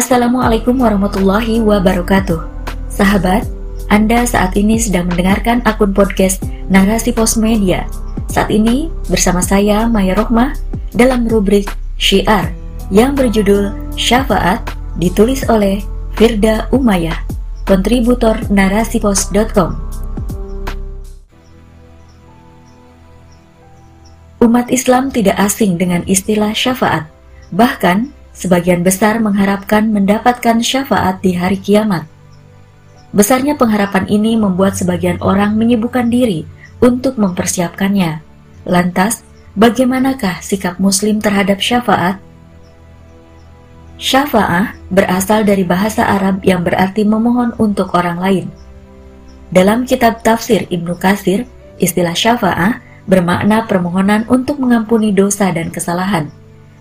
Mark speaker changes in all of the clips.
Speaker 1: Assalamualaikum warahmatullahi wabarakatuh. Sahabat, Anda saat ini sedang mendengarkan akun podcast Narasi Pos Media. Saat ini bersama saya Maya Rohmah dalam rubrik Syiar yang berjudul Syafaat ditulis oleh Firda Umayyah, kontributor narasipos.com. Umat Islam tidak asing dengan istilah syafaat. Bahkan, Sebagian besar mengharapkan mendapatkan syafaat di hari kiamat. Besarnya pengharapan ini membuat sebagian orang menyibukkan diri untuk mempersiapkannya. Lantas, bagaimanakah sikap Muslim terhadap syafaat? Syafa'ah berasal dari bahasa Arab yang berarti memohon untuk orang lain. Dalam kitab tafsir Ibnu Katsir, istilah syafa'ah bermakna permohonan untuk mengampuni dosa dan kesalahan.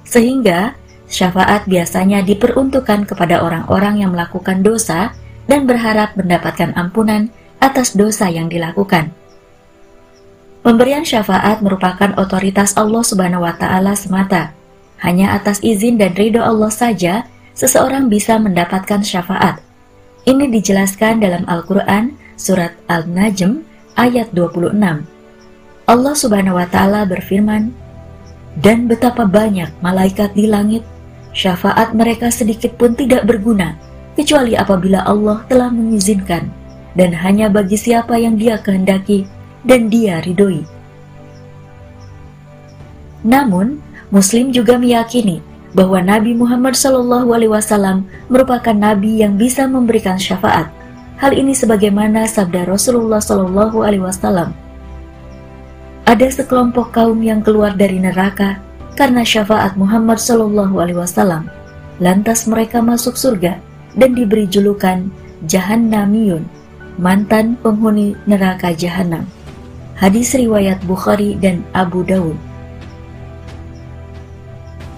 Speaker 1: Sehingga Syafaat biasanya diperuntukkan kepada orang-orang yang melakukan dosa dan berharap mendapatkan ampunan atas dosa yang dilakukan. Pemberian syafaat merupakan otoritas Allah Subhanahu wa taala semata. Hanya atas izin dan ridho Allah saja seseorang bisa mendapatkan syafaat. Ini dijelaskan dalam Al-Qur'an surat Al-Najm ayat 26. Allah Subhanahu wa taala berfirman, "Dan betapa banyak malaikat di langit syafaat mereka sedikit pun tidak berguna, kecuali apabila Allah telah mengizinkan, dan hanya bagi siapa yang dia kehendaki dan dia ridhoi. Namun, Muslim juga meyakini bahwa Nabi Muhammad SAW merupakan nabi yang bisa memberikan syafaat. Hal ini sebagaimana sabda Rasulullah SAW. Ada sekelompok kaum yang keluar dari neraka karena syafaat Muhammad Shallallahu Alaihi Wasallam. Lantas mereka masuk surga dan diberi julukan Jahannamiyun, mantan penghuni neraka Jahannam. Hadis riwayat Bukhari dan Abu Dawud.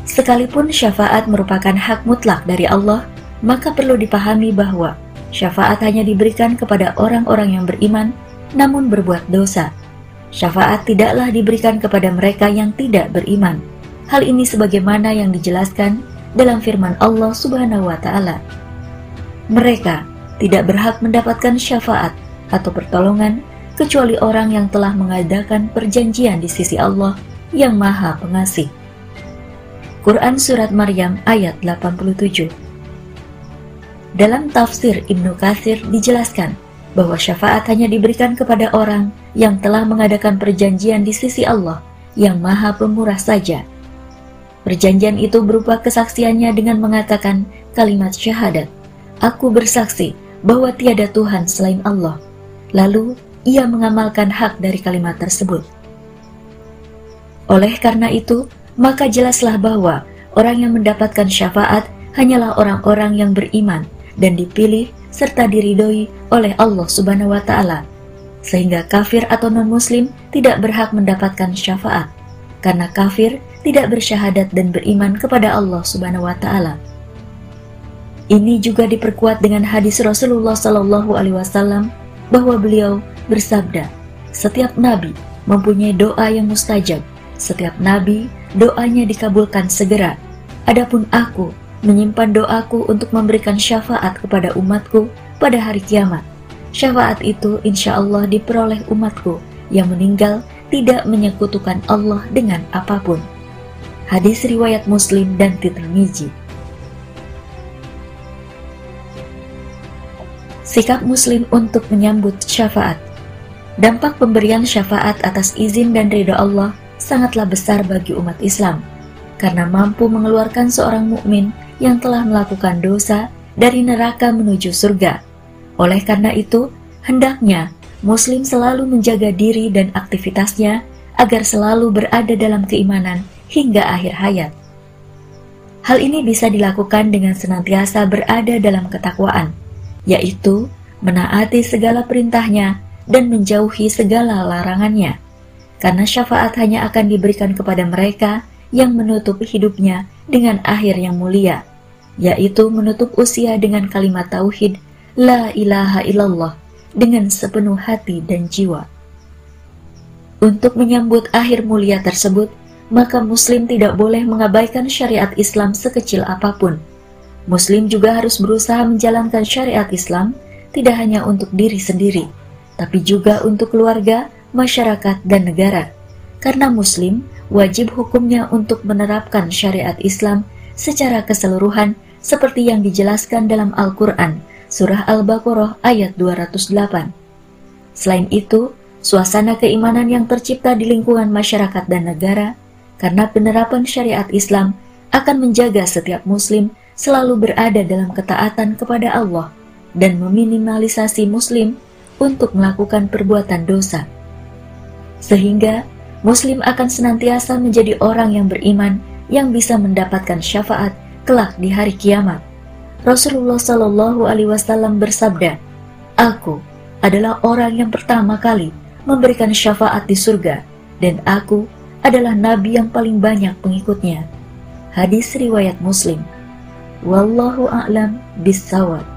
Speaker 1: Sekalipun syafaat merupakan hak mutlak dari Allah, maka perlu dipahami bahwa syafaat hanya diberikan kepada orang-orang yang beriman namun berbuat dosa. Syafaat tidaklah diberikan kepada mereka yang tidak beriman. Hal ini sebagaimana yang dijelaskan dalam firman Allah Subhanahu wa taala. Mereka tidak berhak mendapatkan syafaat atau pertolongan kecuali orang yang telah mengadakan perjanjian di sisi Allah yang Maha Pengasih. Quran Surat Maryam ayat 87 Dalam tafsir Ibnu Katsir dijelaskan bahwa syafaat hanya diberikan kepada orang yang telah mengadakan perjanjian di sisi Allah yang Maha Pemurah saja Perjanjian itu berupa kesaksiannya dengan mengatakan kalimat syahadat. Aku bersaksi bahwa tiada Tuhan selain Allah. Lalu ia mengamalkan hak dari kalimat tersebut. Oleh karena itu, maka jelaslah bahwa orang yang mendapatkan syafaat hanyalah orang-orang yang beriman dan dipilih serta diridhoi oleh Allah Subhanahu wa taala. Sehingga kafir atau non-muslim tidak berhak mendapatkan syafaat karena kafir tidak bersyahadat dan beriman kepada Allah Subhanahu wa taala. Ini juga diperkuat dengan hadis Rasulullah Shallallahu alaihi wasallam bahwa beliau bersabda, "Setiap nabi mempunyai doa yang mustajab. Setiap nabi doanya dikabulkan segera. Adapun aku menyimpan doaku untuk memberikan syafaat kepada umatku pada hari kiamat. Syafaat itu insya Allah diperoleh umatku yang meninggal tidak menyekutukan Allah dengan apa pun. Hadis riwayat Muslim dan Tirmizi. Sikap Muslim untuk menyambut syafaat. Dampak pemberian syafaat atas izin dan ridho Allah sangatlah besar bagi umat Islam karena mampu mengeluarkan seorang mukmin yang telah melakukan dosa dari neraka menuju surga. Oleh karena itu, hendaknya Muslim selalu menjaga diri dan aktivitasnya agar selalu berada dalam keimanan hingga akhir hayat. Hal ini bisa dilakukan dengan senantiasa berada dalam ketakwaan, yaitu menaati segala perintahnya dan menjauhi segala larangannya. Karena syafaat hanya akan diberikan kepada mereka yang menutup hidupnya dengan akhir yang mulia, yaitu menutup usia dengan kalimat tauhid La ilaha illallah dengan sepenuh hati dan jiwa. Untuk menyambut akhir mulia tersebut, maka Muslim tidak boleh mengabaikan syariat Islam sekecil apa pun. Muslim juga harus berusaha menjalankan syariat Islam tidak hanya untuk diri sendiri, tapi juga untuk keluarga, masyarakat, dan negara. Karena Muslim wajib hukumnya untuk menerapkan syariat Islam secara keseluruhan seperti yang dijelaskan dalam Al-Quran, Surah Al-Baqarah ayat 208. Selain itu, suasana keimanan yang tercipta di lingkungan masyarakat dan negara karena penerapan syariat Islam akan menjaga setiap muslim selalu berada dalam ketaatan kepada Allah dan meminimalisasi muslim untuk melakukan perbuatan dosa. Sehingga muslim akan senantiasa menjadi orang yang beriman yang bisa mendapatkan syafaat kelak di hari kiamat. Rasulullah Shallallahu alaihi wasallam bersabda, "Aku adalah orang yang pertama kali memberikan syafaat di surga dan aku adalah nabi yang paling banyak pengikutnya." Hadis riwayat Muslim. Wallahu a'lam bissawab.